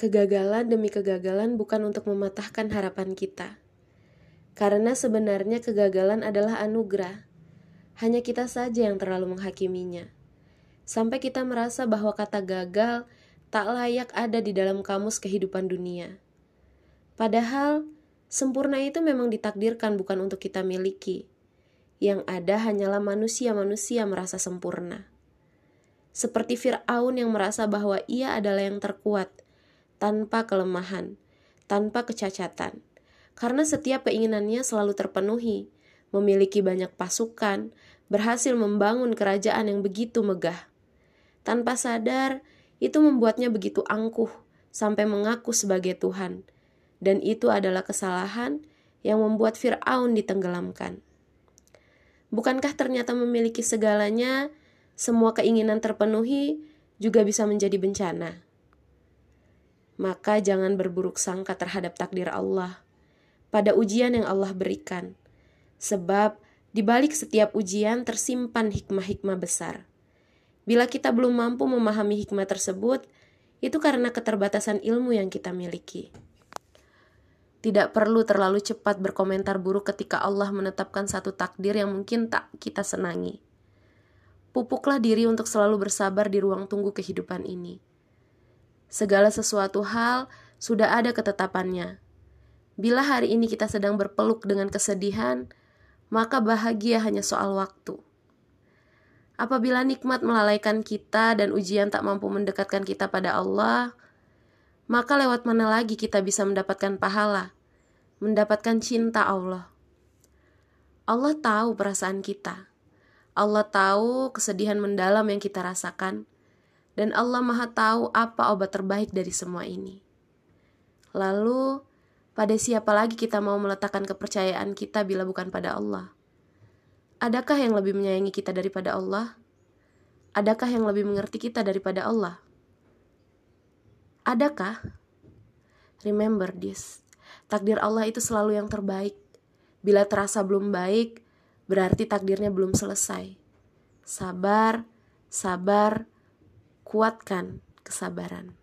Kegagalan demi kegagalan bukan untuk mematahkan harapan kita. Karena sebenarnya kegagalan adalah anugerah. Hanya kita saja yang terlalu menghakiminya. Sampai kita merasa bahwa kata gagal tak layak ada di dalam kamus kehidupan dunia. Padahal, sempurna itu memang ditakdirkan bukan untuk kita miliki. Yang ada hanyalah manusia-manusia merasa sempurna seperti Firaun yang merasa bahwa ia adalah yang terkuat, tanpa kelemahan, tanpa kecacatan. Karena setiap keinginannya selalu terpenuhi, memiliki banyak pasukan, berhasil membangun kerajaan yang begitu megah. Tanpa sadar, itu membuatnya begitu angkuh sampai mengaku sebagai Tuhan. Dan itu adalah kesalahan yang membuat Firaun ditenggelamkan. Bukankah ternyata memiliki segalanya semua keinginan terpenuhi juga bisa menjadi bencana. Maka jangan berburuk sangka terhadap takdir Allah pada ujian yang Allah berikan. Sebab di balik setiap ujian tersimpan hikmah-hikmah besar. Bila kita belum mampu memahami hikmah tersebut, itu karena keterbatasan ilmu yang kita miliki. Tidak perlu terlalu cepat berkomentar buruk ketika Allah menetapkan satu takdir yang mungkin tak kita senangi pupuklah diri untuk selalu bersabar di ruang tunggu kehidupan ini. Segala sesuatu hal sudah ada ketetapannya. Bila hari ini kita sedang berpeluk dengan kesedihan, maka bahagia hanya soal waktu. Apabila nikmat melalaikan kita dan ujian tak mampu mendekatkan kita pada Allah, maka lewat mana lagi kita bisa mendapatkan pahala, mendapatkan cinta Allah. Allah tahu perasaan kita Allah tahu kesedihan mendalam yang kita rasakan, dan Allah Maha Tahu apa obat terbaik dari semua ini. Lalu, pada siapa lagi kita mau meletakkan kepercayaan kita bila bukan pada Allah? Adakah yang lebih menyayangi kita daripada Allah? Adakah yang lebih mengerti kita daripada Allah? Adakah? Remember this. Takdir Allah itu selalu yang terbaik. Bila terasa belum baik, berarti takdirnya belum selesai. Sabar, sabar, kuatkan kesabaran.